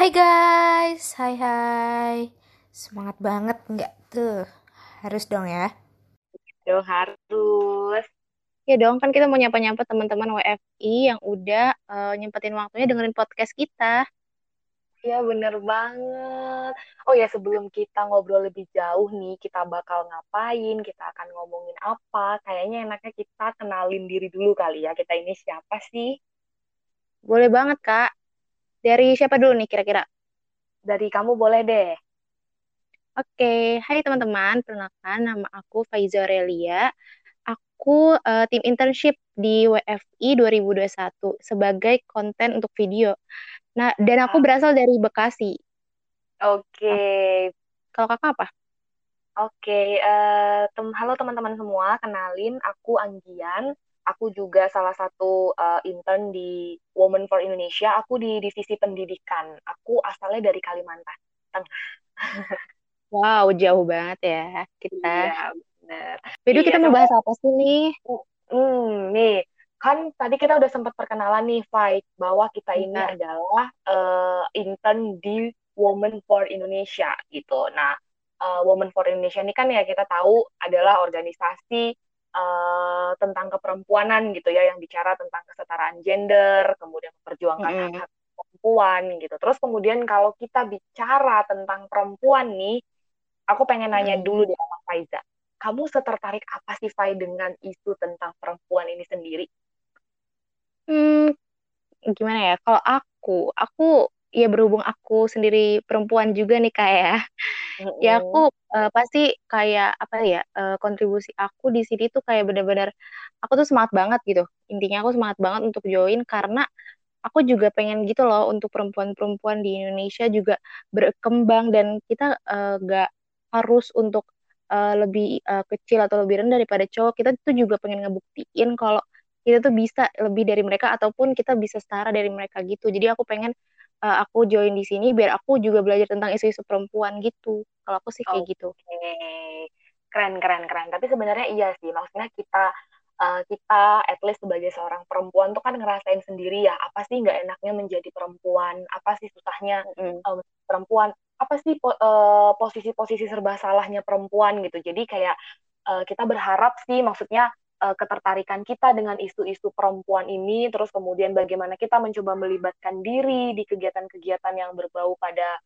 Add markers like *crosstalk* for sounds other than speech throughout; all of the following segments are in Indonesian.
Hai guys, hai hai. Semangat banget nggak tuh? Harus dong ya. Dong harus. Ya dong, kan kita mau nyapa-nyapa teman-teman WFI yang udah uh, nyempetin waktunya dengerin podcast kita. Ya bener banget. Oh ya sebelum kita ngobrol lebih jauh nih, kita bakal ngapain, kita akan ngomongin apa. Kayaknya enaknya kita kenalin diri dulu kali ya. Kita ini siapa sih? Boleh banget, Kak. Dari siapa dulu nih kira-kira? Dari kamu boleh deh. Oke, hai teman-teman. Perkenalkan, nama aku Faiza Aurelia. Aku uh, tim internship di WFI 2021 sebagai konten untuk video. Nah, dan aku ah. berasal dari Bekasi. Oke. Okay. Kalau kakak apa? Oke, okay, uh, tem halo teman-teman semua. Kenalin, aku Anggian. Aku juga salah satu uh, intern di Women for Indonesia. Aku di divisi pendidikan. Aku asalnya dari Kalimantan Tengah. wow, jauh banget ya kita. Iya, benar. Jadi iya, kita mau bahas apa sih nih? Hmm, nih kan tadi kita udah sempat perkenalan nih Fight bahwa kita ini nah. adalah uh, intern di Women for Indonesia gitu. Nah, uh, Women for Indonesia ini kan ya kita tahu adalah organisasi uh, tentang keperempuanan gitu ya yang bicara tentang kesetaraan gender, kemudian memperjuangkan mm -hmm. hak perempuan gitu. Terus kemudian kalau kita bicara tentang perempuan nih, aku pengen nanya mm -hmm. dulu deh sama Faiza. Kamu setertarik apa sih Fai dengan isu tentang perempuan ini sendiri? Hmm, gimana ya? Kalau aku, aku ya berhubung aku sendiri perempuan juga nih kayak ya, mm-hmm. ya aku uh, pasti kayak apa ya uh, kontribusi aku di sini tuh kayak benar-benar aku tuh semangat banget gitu. Intinya aku semangat banget untuk join karena aku juga pengen gitu loh untuk perempuan-perempuan di Indonesia juga berkembang dan kita uh, gak harus untuk uh, lebih uh, kecil atau lebih rendah daripada cowok. Kita tuh juga pengen ngebuktiin kalau kita tuh bisa lebih dari mereka ataupun kita bisa setara dari mereka gitu jadi aku pengen uh, aku join di sini biar aku juga belajar tentang isu-isu perempuan gitu. Kalau aku sih kayak okay. gitu keren keren keren. Tapi sebenarnya iya sih. Maksudnya kita uh, kita at least sebagai seorang perempuan tuh kan ngerasain sendiri ya apa sih nggak enaknya menjadi perempuan? Apa sih susahnya mm. uh, perempuan? Apa sih po uh, posisi-posisi serba salahnya perempuan gitu? Jadi kayak uh, kita berharap sih maksudnya uh, ketertarikan kita dengan isu-isu perempuan ini, terus kemudian bagaimana kita mencoba melibatkan diri di kegiatan-kegiatan yang berbau pada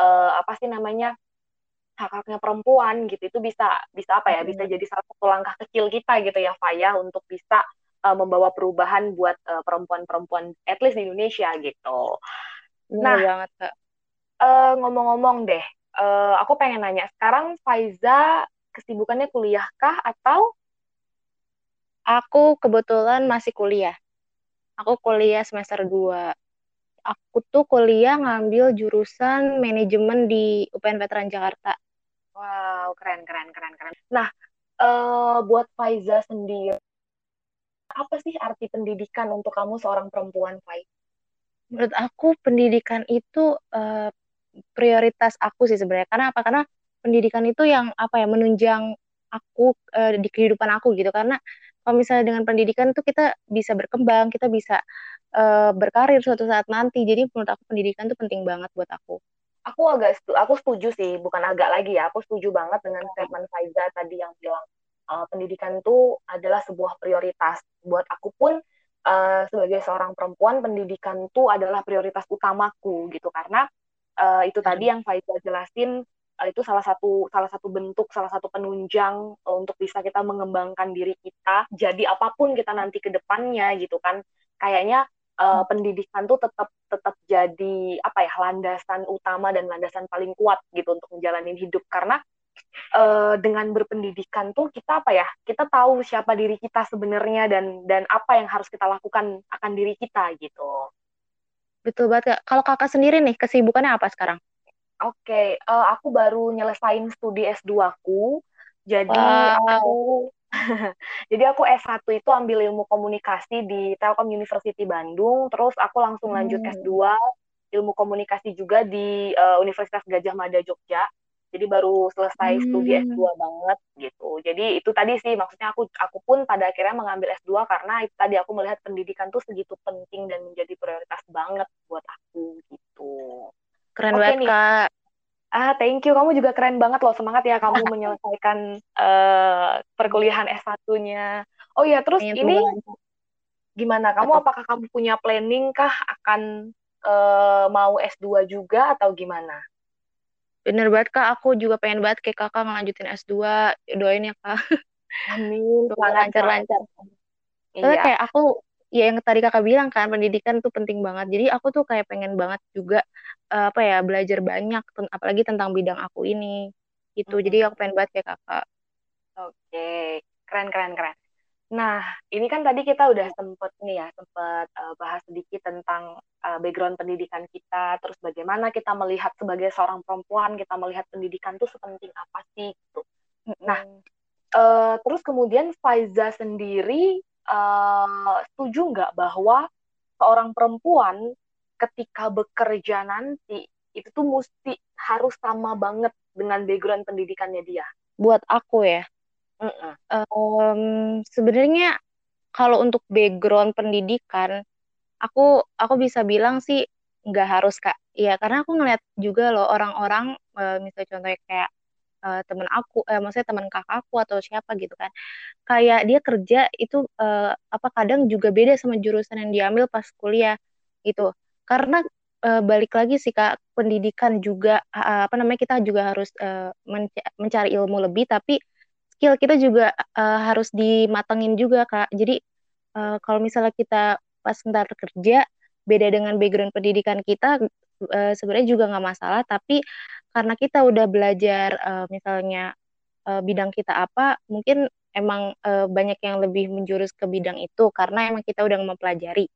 uh, apa sih namanya hak-haknya perempuan gitu, itu bisa bisa apa ya, bisa jadi salah satu langkah kecil kita gitu ya, Faya, untuk bisa uh, membawa perubahan buat uh, perempuan-perempuan at least di Indonesia gitu. Nah, banget, Kak. Uh, ngomong-ngomong deh, uh, aku pengen nanya, sekarang Faiza kesibukannya kuliahkah atau Aku kebetulan masih kuliah. Aku kuliah semester 2. Aku tuh kuliah ngambil jurusan manajemen di UPN Veteran Jakarta. Wow, keren, keren, keren, keren. Nah, uh, buat Faiza sendiri, apa sih arti pendidikan untuk kamu seorang perempuan, Faiz? Menurut aku, pendidikan itu uh, prioritas aku sih sebenarnya. Karena apa? Karena pendidikan itu yang apa ya menunjang aku uh, di kehidupan aku gitu. Karena kalau misalnya dengan pendidikan tuh kita bisa berkembang, kita bisa uh, berkarir suatu saat nanti. Jadi menurut aku pendidikan tuh penting banget buat aku. Aku agak aku setuju sih, bukan agak lagi ya. Aku setuju banget dengan statement Faiza tadi yang bilang uh, pendidikan itu adalah sebuah prioritas. Buat aku pun uh, sebagai seorang perempuan, pendidikan itu adalah prioritas utamaku gitu karena uh, itu tadi yang Faiza jelasin itu salah satu salah satu bentuk salah satu penunjang uh, untuk bisa kita mengembangkan diri kita jadi apa pun kita nanti ke depannya gitu kan. Kayaknya uh, pendidikan tuh tetap tetap jadi apa ya landasan utama dan landasan paling kuat gitu untuk menjalani hidup. Karena uh, dengan berpendidikan tuh kita apa ya kita tahu siapa diri kita sebenarnya dan dan apa yang harus kita lakukan akan diri kita gitu. Betul banget kalau kakak sendiri nih kesibukannya apa sekarang Oke, okay, uh, eh, aku baru nyelesain studi S2-ku. Jadi wow. aku *laughs* jadi aku S1 itu ambil ilmu komunikasi di Telkom University Bandung, terus aku langsung lanjut hmm. S2 ilmu komunikasi juga di uh, Universitas Gajah Mada Jogja. Jadi baru selesai hmm. studi S2 banget gitu. Jadi itu tadi sih maksudnya aku aku pun pada akhirnya mengambil S2 karena itu tadi aku melihat pendidikan tuh segitu penting dan menjadi prioritas banget buat aku gitu. Keren Oke banget, nih. Kak. Ah, thank you. Kamu juga keren banget loh. Semangat ya kamu *laughs* menyelesaikan eh, perkuliahan S1-nya. Oh iya, terus Pengen ini lancar. gimana? Kamu apakah kamu punya planning kah akan eh, mau S2 juga atau gimana? bener banget, Kak. Aku juga pengen banget kayak kakak ngelanjutin S2. Doain ya, Kak. Amin, *laughs* lancar-lancar. Iya. kayak aku, ya yang tadi kakak bilang kan, pendidikan tuh penting banget. Jadi aku tuh kayak pengen banget juga, eh, apa ya, belajar banyak, ten- apalagi tentang bidang aku ini. Gitu. Jadi aku pengen banget kayak kakak. Oke, keren keren keren. Nah, ini kan tadi kita udah sempet nih ya, sempet uh, bahas sedikit tentang uh, background pendidikan kita, terus bagaimana kita melihat sebagai seorang perempuan, kita melihat pendidikan tuh sepenting apa sih gitu. Nah, uh, terus kemudian Faiza sendiri uh, setuju nggak bahwa seorang perempuan ketika bekerja nanti itu tuh mesti harus sama banget dengan background pendidikannya dia. Buat aku ya, Mm-mm. em, sebenarnya kalau untuk background pendidikan, aku aku bisa bilang sih nggak harus kak. Ya karena aku ngeliat juga loh orang-orang, eh, misalnya contohnya kayak eh, temen aku, eh, maksudnya teman kakakku atau siapa gitu kan, kayak dia kerja itu eh, apa kadang juga beda sama jurusan yang diambil pas kuliah gitu. Karena eh, balik lagi sih kak, pendidikan juga eh, apa namanya kita juga harus eh, menca- mencari ilmu lebih, tapi skill kita juga eh, harus dimatengin juga kak. Jadi eh, kalau misalnya kita pas ntar kerja beda dengan background pendidikan kita eh, sebenarnya juga nggak masalah tapi karena kita udah belajar eh, misalnya eh, bidang kita apa mungkin emang eh, banyak yang lebih menjurus ke bidang itu karena emang kita udah mempelajari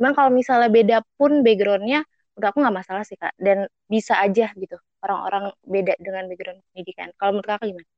cuman kalau misalnya beda pun backgroundnya menurut aku nggak masalah sih kak dan bisa aja gitu orang-orang beda dengan background pendidikan kalau menurut kakak gimana?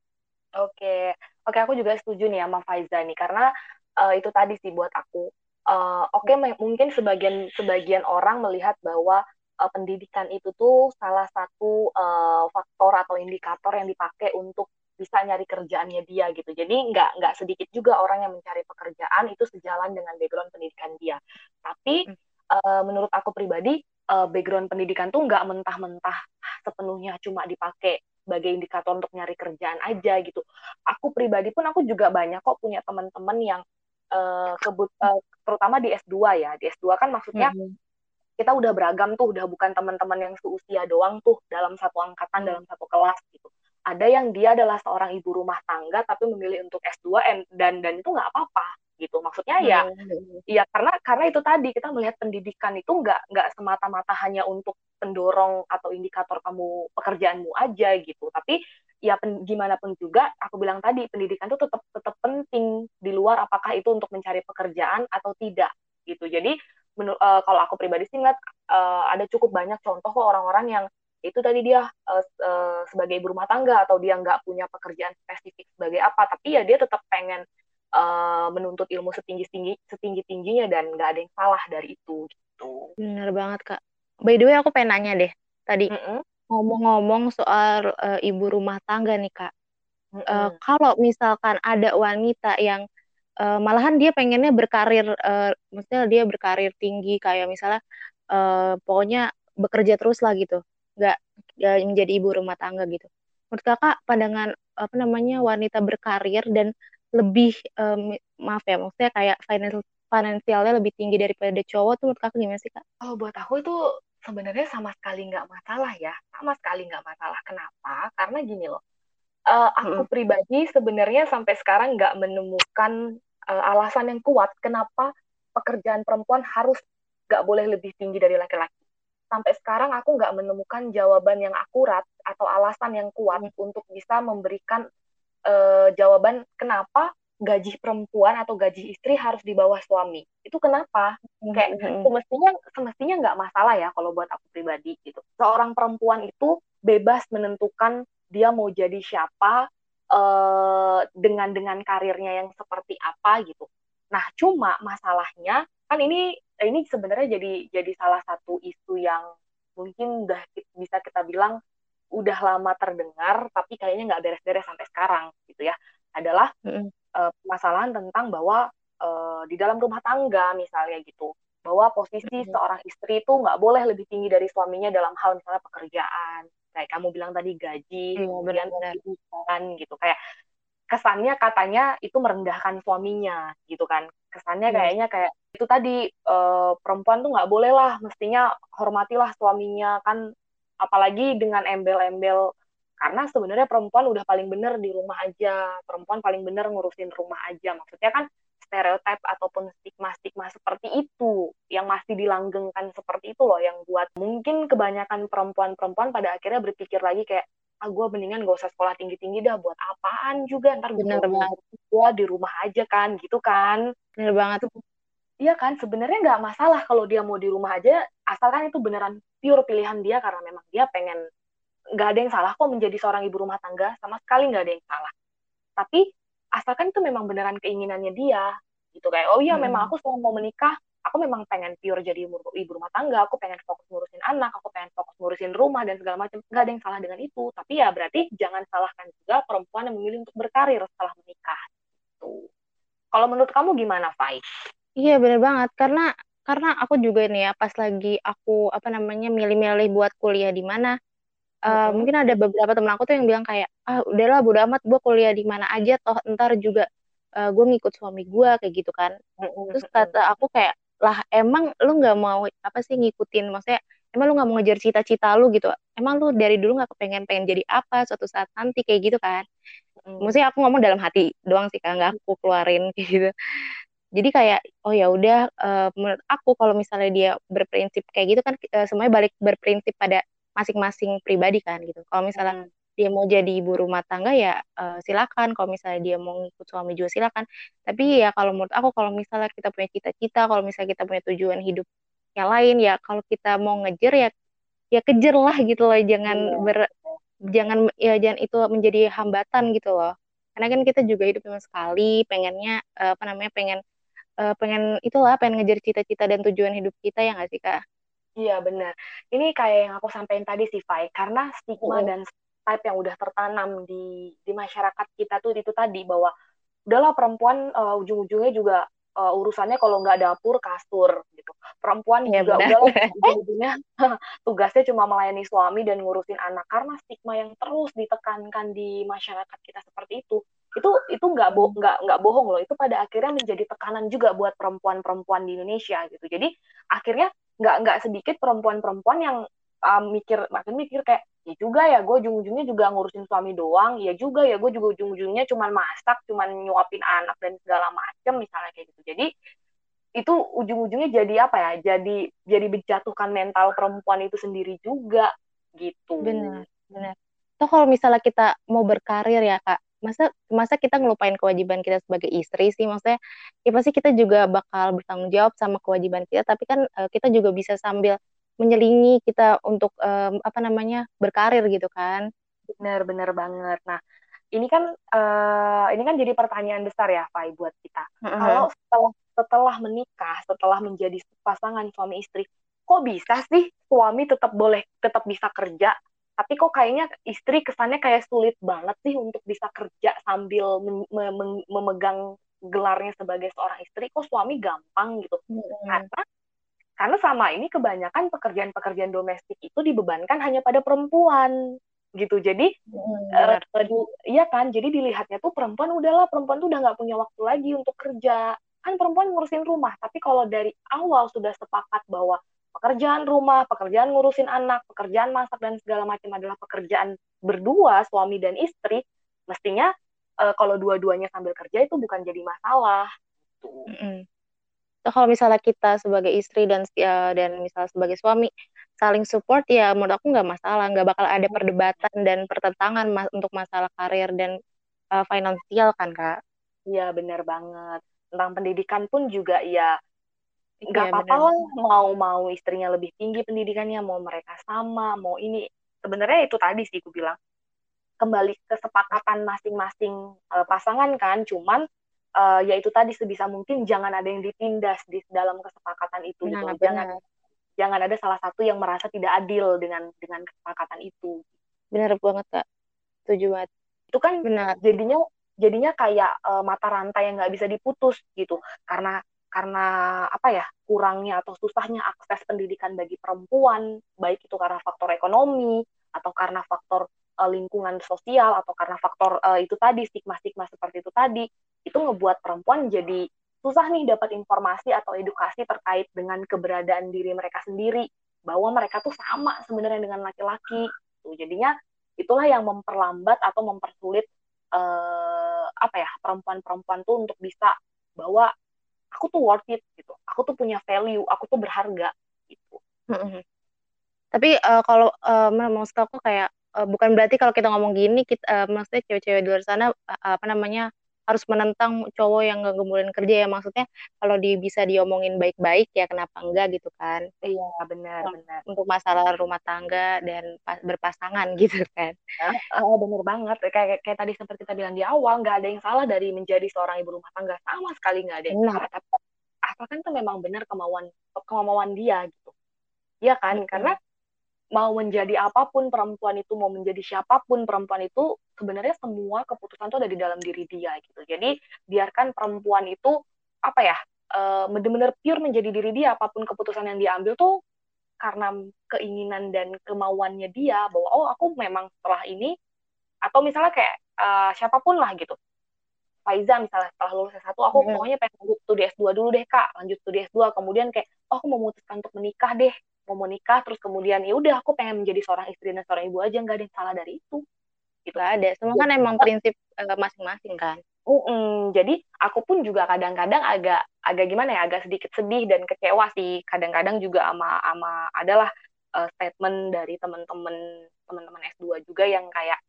Oke, oke aku juga setuju nih sama Faiza nih karena uh, itu tadi sih buat aku. Uh, oke, mungkin sebagian sebagian orang melihat bahwa uh, pendidikan itu tuh salah satu uh, faktor atau indikator yang dipakai untuk bisa nyari kerjaannya dia gitu. Jadi nggak nggak sedikit juga orang yang mencari pekerjaan itu sejalan dengan background pendidikan dia. Tapi uh, menurut aku pribadi uh, background pendidikan tuh nggak mentah-mentah sepenuhnya cuma dipakai sebagai indikator untuk nyari kerjaan aja gitu. Aku pribadi pun aku juga banyak kok punya teman-teman yang uh, kebut uh, terutama di S2 ya. Di S2 kan maksudnya mm -hmm. Kita udah beragam tuh, udah bukan teman-teman yang seusia doang tuh dalam satu angkatan, dalam satu kelas gitu. Ada yang dia adalah seorang ibu rumah tangga tapi memilih untuk S2 dan dan itu nggak apa-apa gitu maksudnya ya hmm. ya karena karena itu tadi kita melihat pendidikan itu nggak nggak semata-mata hanya untuk pendorong atau indikator kamu pekerjaanmu aja gitu tapi ya pen, gimana pun juga aku bilang tadi pendidikan itu tetap tetap penting di luar apakah itu untuk mencari pekerjaan atau tidak gitu jadi menur, uh, kalau aku pribadi sih ngeliat uh, ada cukup banyak contoh kok orang-orang yang itu tadi dia uh, uh, sebagai ibu rumah tangga atau dia nggak punya pekerjaan spesifik sebagai apa tapi ya dia tetap pengen uh, menuntut ilmu setinggi tinggi setinggi tingginya dan nggak ada yang salah dari itu gitu. Bener banget kak. By the way aku pengen nanya deh tadi ngomong-ngomong mm -mm. soal uh, ibu rumah tangga nih kak. Mm -mm. Uh, kalau misalkan ada wanita yang uh, malahan dia pengennya berkarir, uh, maksudnya dia berkarir tinggi kayak misalnya uh, pokoknya bekerja terus lah gitu, nggak uh, menjadi ibu rumah tangga gitu. Menurut kakak pandangan apa namanya wanita berkarir dan lebih um, maaf ya maksudnya kayak financial finansialnya lebih tinggi daripada cowok tuh menurut kakak gimana sih kak? Oh buat aku itu sebenarnya sama sekali nggak masalah ya sama sekali nggak masalah kenapa karena gini loh uh, aku hmm. pribadi sebenarnya sampai sekarang nggak menemukan uh, alasan yang kuat kenapa pekerjaan perempuan harus nggak boleh lebih tinggi dari laki-laki sampai sekarang aku nggak menemukan jawaban yang akurat atau alasan yang kuat hmm. untuk bisa memberikan uh, jawaban kenapa gaji perempuan atau gaji istri harus di bawah suami. Itu kenapa? Kayak Mm-hmm. semestinya semestinya nggak masalah ya kalau buat aku pribadi gitu. Seorang perempuan itu bebas menentukan dia mau jadi siapa uh, dengan dengan karirnya yang seperti apa gitu. Nah cuma masalahnya kan ini ini sebenarnya jadi jadi salah satu isu yang mungkin udah bisa kita bilang udah lama terdengar tapi kayaknya nggak beres-beres sampai sekarang gitu ya. Adalah Mm-hmm. Uh, permasalahan tentang bahwa uh, di dalam rumah tangga misalnya gitu bahwa posisi mm -hmm. seorang istri itu nggak boleh lebih tinggi dari suaminya dalam hal misalnya pekerjaan. Kayak kamu bilang tadi gaji mm, kemudian pendidikan gitu. Kayak kesannya katanya itu merendahkan suaminya gitu kan. Kesannya hmm. kayaknya kayak itu tadi uh, perempuan tuh nggak boleh lah mestinya hormatilah suaminya kan. Apalagi dengan embel-embel karena sebenarnya perempuan udah paling bener di rumah aja. Perempuan paling bener ngurusin rumah aja. Maksudnya kan stereotip ataupun stigma-stigma seperti itu yang masih dilanggengkan seperti itu loh yang buat mungkin kebanyakan perempuan-perempuan pada akhirnya berpikir lagi kayak ah gue mendingan gak usah sekolah tinggi-tinggi dah buat apaan juga? Ntar banget. gue di rumah aja kan gitu kan. Bener banget. Iya kan sebenarnya nggak masalah kalau dia mau di rumah aja asalkan itu beneran pure pilihan dia karena memang dia pengen nggak ada yang salah kok menjadi seorang ibu rumah tangga sama sekali nggak ada yang salah tapi asalkan itu memang beneran keinginannya dia gitu kayak oh iya hmm. memang aku selalu mau menikah aku memang pengen pure jadi ibu rumah tangga, aku pengen fokus ngurusin anak, aku pengen fokus ngurusin rumah dan segala macam. Nggak ada yang salah dengan itu. Tapi ya berarti jangan salahkan juga perempuan yang memilih untuk berkarir setelah menikah. Gitu. Kalau menurut kamu gimana, Fai? Iya bener banget karena karena aku juga nih ya pas lagi aku apa namanya milih-milih buat kuliah di mana uh, hmm. mungkin ada beberapa temen aku tuh yang bilang kayak ah udahlah bodo amat gue kuliah di mana aja toh ntar juga uh, eh, gue ngikut suami gue kayak gitu kan hmm. terus kata aku kayak lah emang lu nggak mau apa sih ngikutin maksudnya emang lu nggak mau ngejar cita-cita lu gitu emang lu dari dulu nggak kepengen pengen jadi apa suatu saat nanti kayak gitu kan hmm. maksudnya aku ngomong dalam hati doang sih kan nggak aku keluarin kayak gitu jadi kayak oh ya udah uh, menurut aku kalau misalnya dia berprinsip kayak gitu kan uh, semuanya balik berprinsip pada masing-masing pribadi kan gitu. Kalau misalnya hmm. dia mau jadi ibu rumah tangga ya uh, silakan. Kalau misalnya dia mau ngikut suami juga silakan. Tapi ya kalau menurut aku kalau misalnya kita punya cita-cita kalau misalnya kita punya tujuan hidup yang lain ya kalau kita mau ngejar ya ya kejar lah gitu loh. Jangan yeah. ber jangan ya jangan itu menjadi hambatan gitu loh. Karena kan kita juga hidup cuma sekali pengennya uh, apa namanya pengen uh, pengen itulah pengen ngejar cita-cita dan tujuan hidup kita ya nggak sih kak Iya benar. Ini kayak yang aku sampaikan tadi sih, Fai. Karena stigma oh. dan type yang udah tertanam di di masyarakat kita tuh itu tadi bahwa udahlah perempuan uh, ujung-ujungnya juga uh, urusannya kalau nggak dapur kasur gitu perempuan ya, juga udah *laughs* ujung-ujungnya *laughs* tugasnya cuma melayani suami dan ngurusin anak karena stigma yang terus ditekankan di masyarakat kita seperti itu itu itu nggak bo nggak nggak bohong loh itu pada akhirnya menjadi tekanan juga buat perempuan-perempuan di Indonesia gitu jadi akhirnya nggak nggak sedikit perempuan-perempuan yang um, mikir makin mikir kayak ya juga ya gue ujung-ujungnya juga ngurusin suami doang. Ya juga ya gue juga ujung-ujungnya cuman masak cuman nyuapin anak dan segala macem misalnya kayak gitu. Jadi itu ujung-ujungnya jadi apa ya jadi jadi menjatuhkan mental perempuan itu sendiri juga gitu. Benar benar. Toh kalau misalnya kita mau berkarir ya kak masa masa kita ngelupain kewajiban kita sebagai istri sih? Maksudnya ya pasti kita juga bakal bertanggung jawab sama kewajiban kita tapi kan uh, kita juga bisa sambil menyelingi kita untuk um, apa namanya berkarir gitu kan? Benar-benar banget. Nah ini kan uh, ini kan jadi pertanyaan besar ya Fai buat kita. Uh-huh. kalau setelah setelah menikah setelah menjadi pasangan suami istri kok bisa sih suami tetap boleh tetap bisa kerja tapi kok kayaknya istri kesannya kayak sulit banget sih untuk bisa kerja sambil memegang gelarnya sebagai seorang istri kok suami gampang gitu hmm. karena karena sama ini kebanyakan pekerjaan-pekerjaan domestik itu dibebankan hanya pada perempuan gitu. Jadi hmm, uh, iya kan, jadi dilihatnya tuh perempuan udahlah perempuan tuh udah nggak punya waktu lagi untuk kerja. Kan perempuan ngurusin rumah, tapi kalau dari awal sudah sepakat bahwa pekerjaan rumah, pekerjaan ngurusin anak, pekerjaan masak dan segala macam adalah pekerjaan berdua suami dan istri, mestinya uh, kalau dua-duanya sambil kerja itu bukan jadi masalah. Mm -hmm kalau misalnya kita sebagai istri dan ya, dan misalnya sebagai suami saling support ya menurut aku nggak masalah. Nggak bakal ada perdebatan dan pertentangan mas untuk masalah karir dan uh, finansial kan kak? Iya benar banget. Tentang pendidikan pun juga ya nggak iya, apa-apa lah mau mau istrinya lebih tinggi pendidikannya mau mereka sama mau ini sebenarnya itu tadi sih aku bilang kembali kesepakatan masing-masing uh, pasangan kan cuman uh, ya itu tadi sebisa mungkin jangan ada yang ditindas di dalam kesepakatan itu gitu. benar, gitu. Jangan jangan ada salah satu yang merasa tidak adil dengan dengan kesepakatan itu. Benar banget kak, setuju banget. Itu kan benar. jadinya jadinya kayak uh, mata rantai yang nggak bisa diputus gitu karena karena apa ya kurangnya atau susahnya akses pendidikan bagi perempuan baik itu karena faktor ekonomi atau karena faktor uh, lingkungan sosial atau karena faktor uh, itu tadi stigma-stigma seperti itu tadi itu ngebuat perempuan jadi susah nih dapat informasi atau edukasi terkait dengan keberadaan diri mereka sendiri bahwa mereka tuh sama sebenarnya dengan laki-laki. Tuh jadinya itulah yang memperlambat atau mempersulit uh, apa ya perempuan-perempuan tuh untuk bisa bahwa aku tuh worth it gitu. Aku tuh punya value aku tuh berharga gitu. Tapi uh, kalau uh, maksud aku kayak uh, bukan berarti kalau kita ngomong gini kita uh, maksudnya cewek-cewek di luar sana uh, apa namanya harus menentang cowok yang nggak gemulin kerja ya. Maksudnya kalau di bisa diomongin baik-baik ya kenapa enggak gitu kan? Iya benar benar. untuk masalah rumah tangga dan berpasangan *laughs* gitu kan. Uh, uh, benar banget. Kayak kayak tadi seperti kita bilang di awal nggak ada yang salah dari menjadi seorang ibu rumah tangga. Sama sekali nggak ada yang benar. salah. Tapi asalkan itu memang benar kemauan kemauan dia gitu. Iya kan? Hmm. karena mau menjadi apa pun perempuan itu mau menjadi siapa pun perempuan itu sebenarnya semua keputusan itu ada di dalam diri dia gitu. Jadi biarkan perempuan itu apa ya uh, benar-benar pure menjadi diri dia apa pun keputusan yang diambil tuh karena keinginan dan kemauannya dia bahwa oh aku memang setelah ini atau misalnya kayak uh, siapa pun lah gitu. Faiza misalnya setelah lulus S1 aku hmm. pokoknya pengen lanjut studi S2 dulu deh kak. Lanjut studi S2 kemudian kayak oh aku memutuskan untuk menikah deh mau menikah terus kemudian ya udah aku pengen menjadi seorang istri dan seorang ibu aja nggak ada yang salah dari itu gitu ada. Semua kan emang prinsip uh, masing-masing kan. Uh -uh. jadi aku pun juga kadang-kadang agak agak gimana ya agak sedikit sedih dan kecewa sih. Kadang-kadang juga ama ama adalah uh, statement dari teman-teman teman-teman S2 juga yang kayak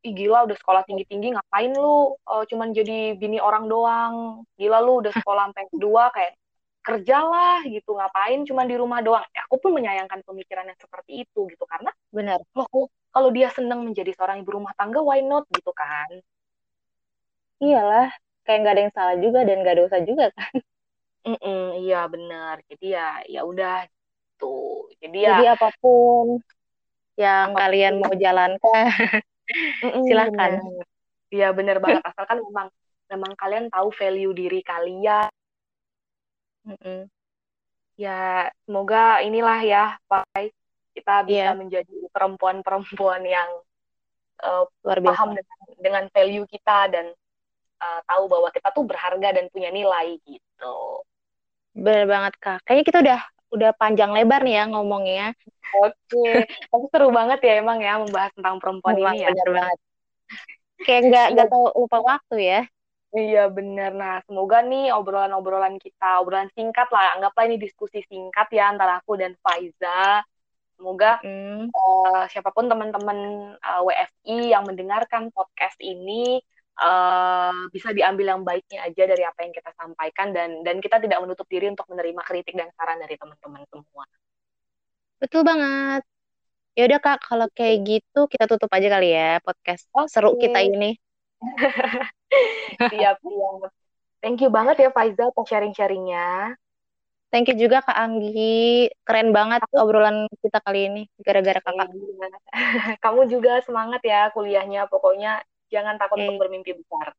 Ih, gila udah sekolah tinggi-tinggi ngapain lu uh, cuman jadi bini orang doang? Gila lu udah sekolah sampai dua kayak kerjalah gitu ngapain cuma di rumah doang? Ya, aku pun menyayangkan pemikiran yang seperti itu gitu. Karena benar. loh kalau dia senang menjadi seorang ibu rumah tangga why not? Gitu kan. Iyalah kayak nggak ada yang salah juga dan nggak dosa juga kan. Mm -mm, iya benar jadi ya ya udah tuh jadi ya jadi apa pun yang apa pun. kalian mau jalankan mm -mm, silahkan iya benar banget. Asalkan memang memang kalian tahu value diri kalian. Mm-mm. Ya, semoga inilah ya, Pak, kita bisa yeah. menjadi perempuan-perempuan yang uh, Luar biasa. paham dengan, dengan value kita dan uh, tahu bahwa kita tuh berharga dan punya nilai gitu. Benar banget, Kak. Kayaknya kita udah udah panjang lebar nih ya ngomongnya. Oke, tapi seru banget ya emang ya membahas tentang perempuan Memang, ini ya. Benar banget. Kayak nggak nggak tahu lupa waktu ya. Iya bener. Nah semoga nih obrolan-obrolan kita, obrolan singkat lah, anggaplah ini diskusi singkat ya antara aku dan Faiza. Semoga mm. uh, siapa pun teman-teman uh, eh, WFI yang mendengarkan podcast ini uh, bisa diambil yang baiknya aja dari apa yang kita sampaikan dan dan kita tidak menutup diri untuk menerima kritik dan saran dari teman-teman semua. Betul banget. Ya udah Kak, kalau kayak gitu kita tutup aja kali ya podcast okay. seru kita ini. *laughs* siap siap thank you banget ya Faiza atas sharing-sharingnya Thank you juga Kak Anggi. Keren banget obrolan kita kali ini gara-gara Kakak. Iya. *laughs* Kamu juga semangat ya kuliahnya. Pokoknya jangan takut okay. untuk bermimpi besar.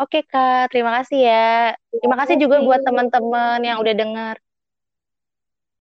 Oke Kak, terima kasih ya. Terima kasih juga buat teman-teman yang udah dengar.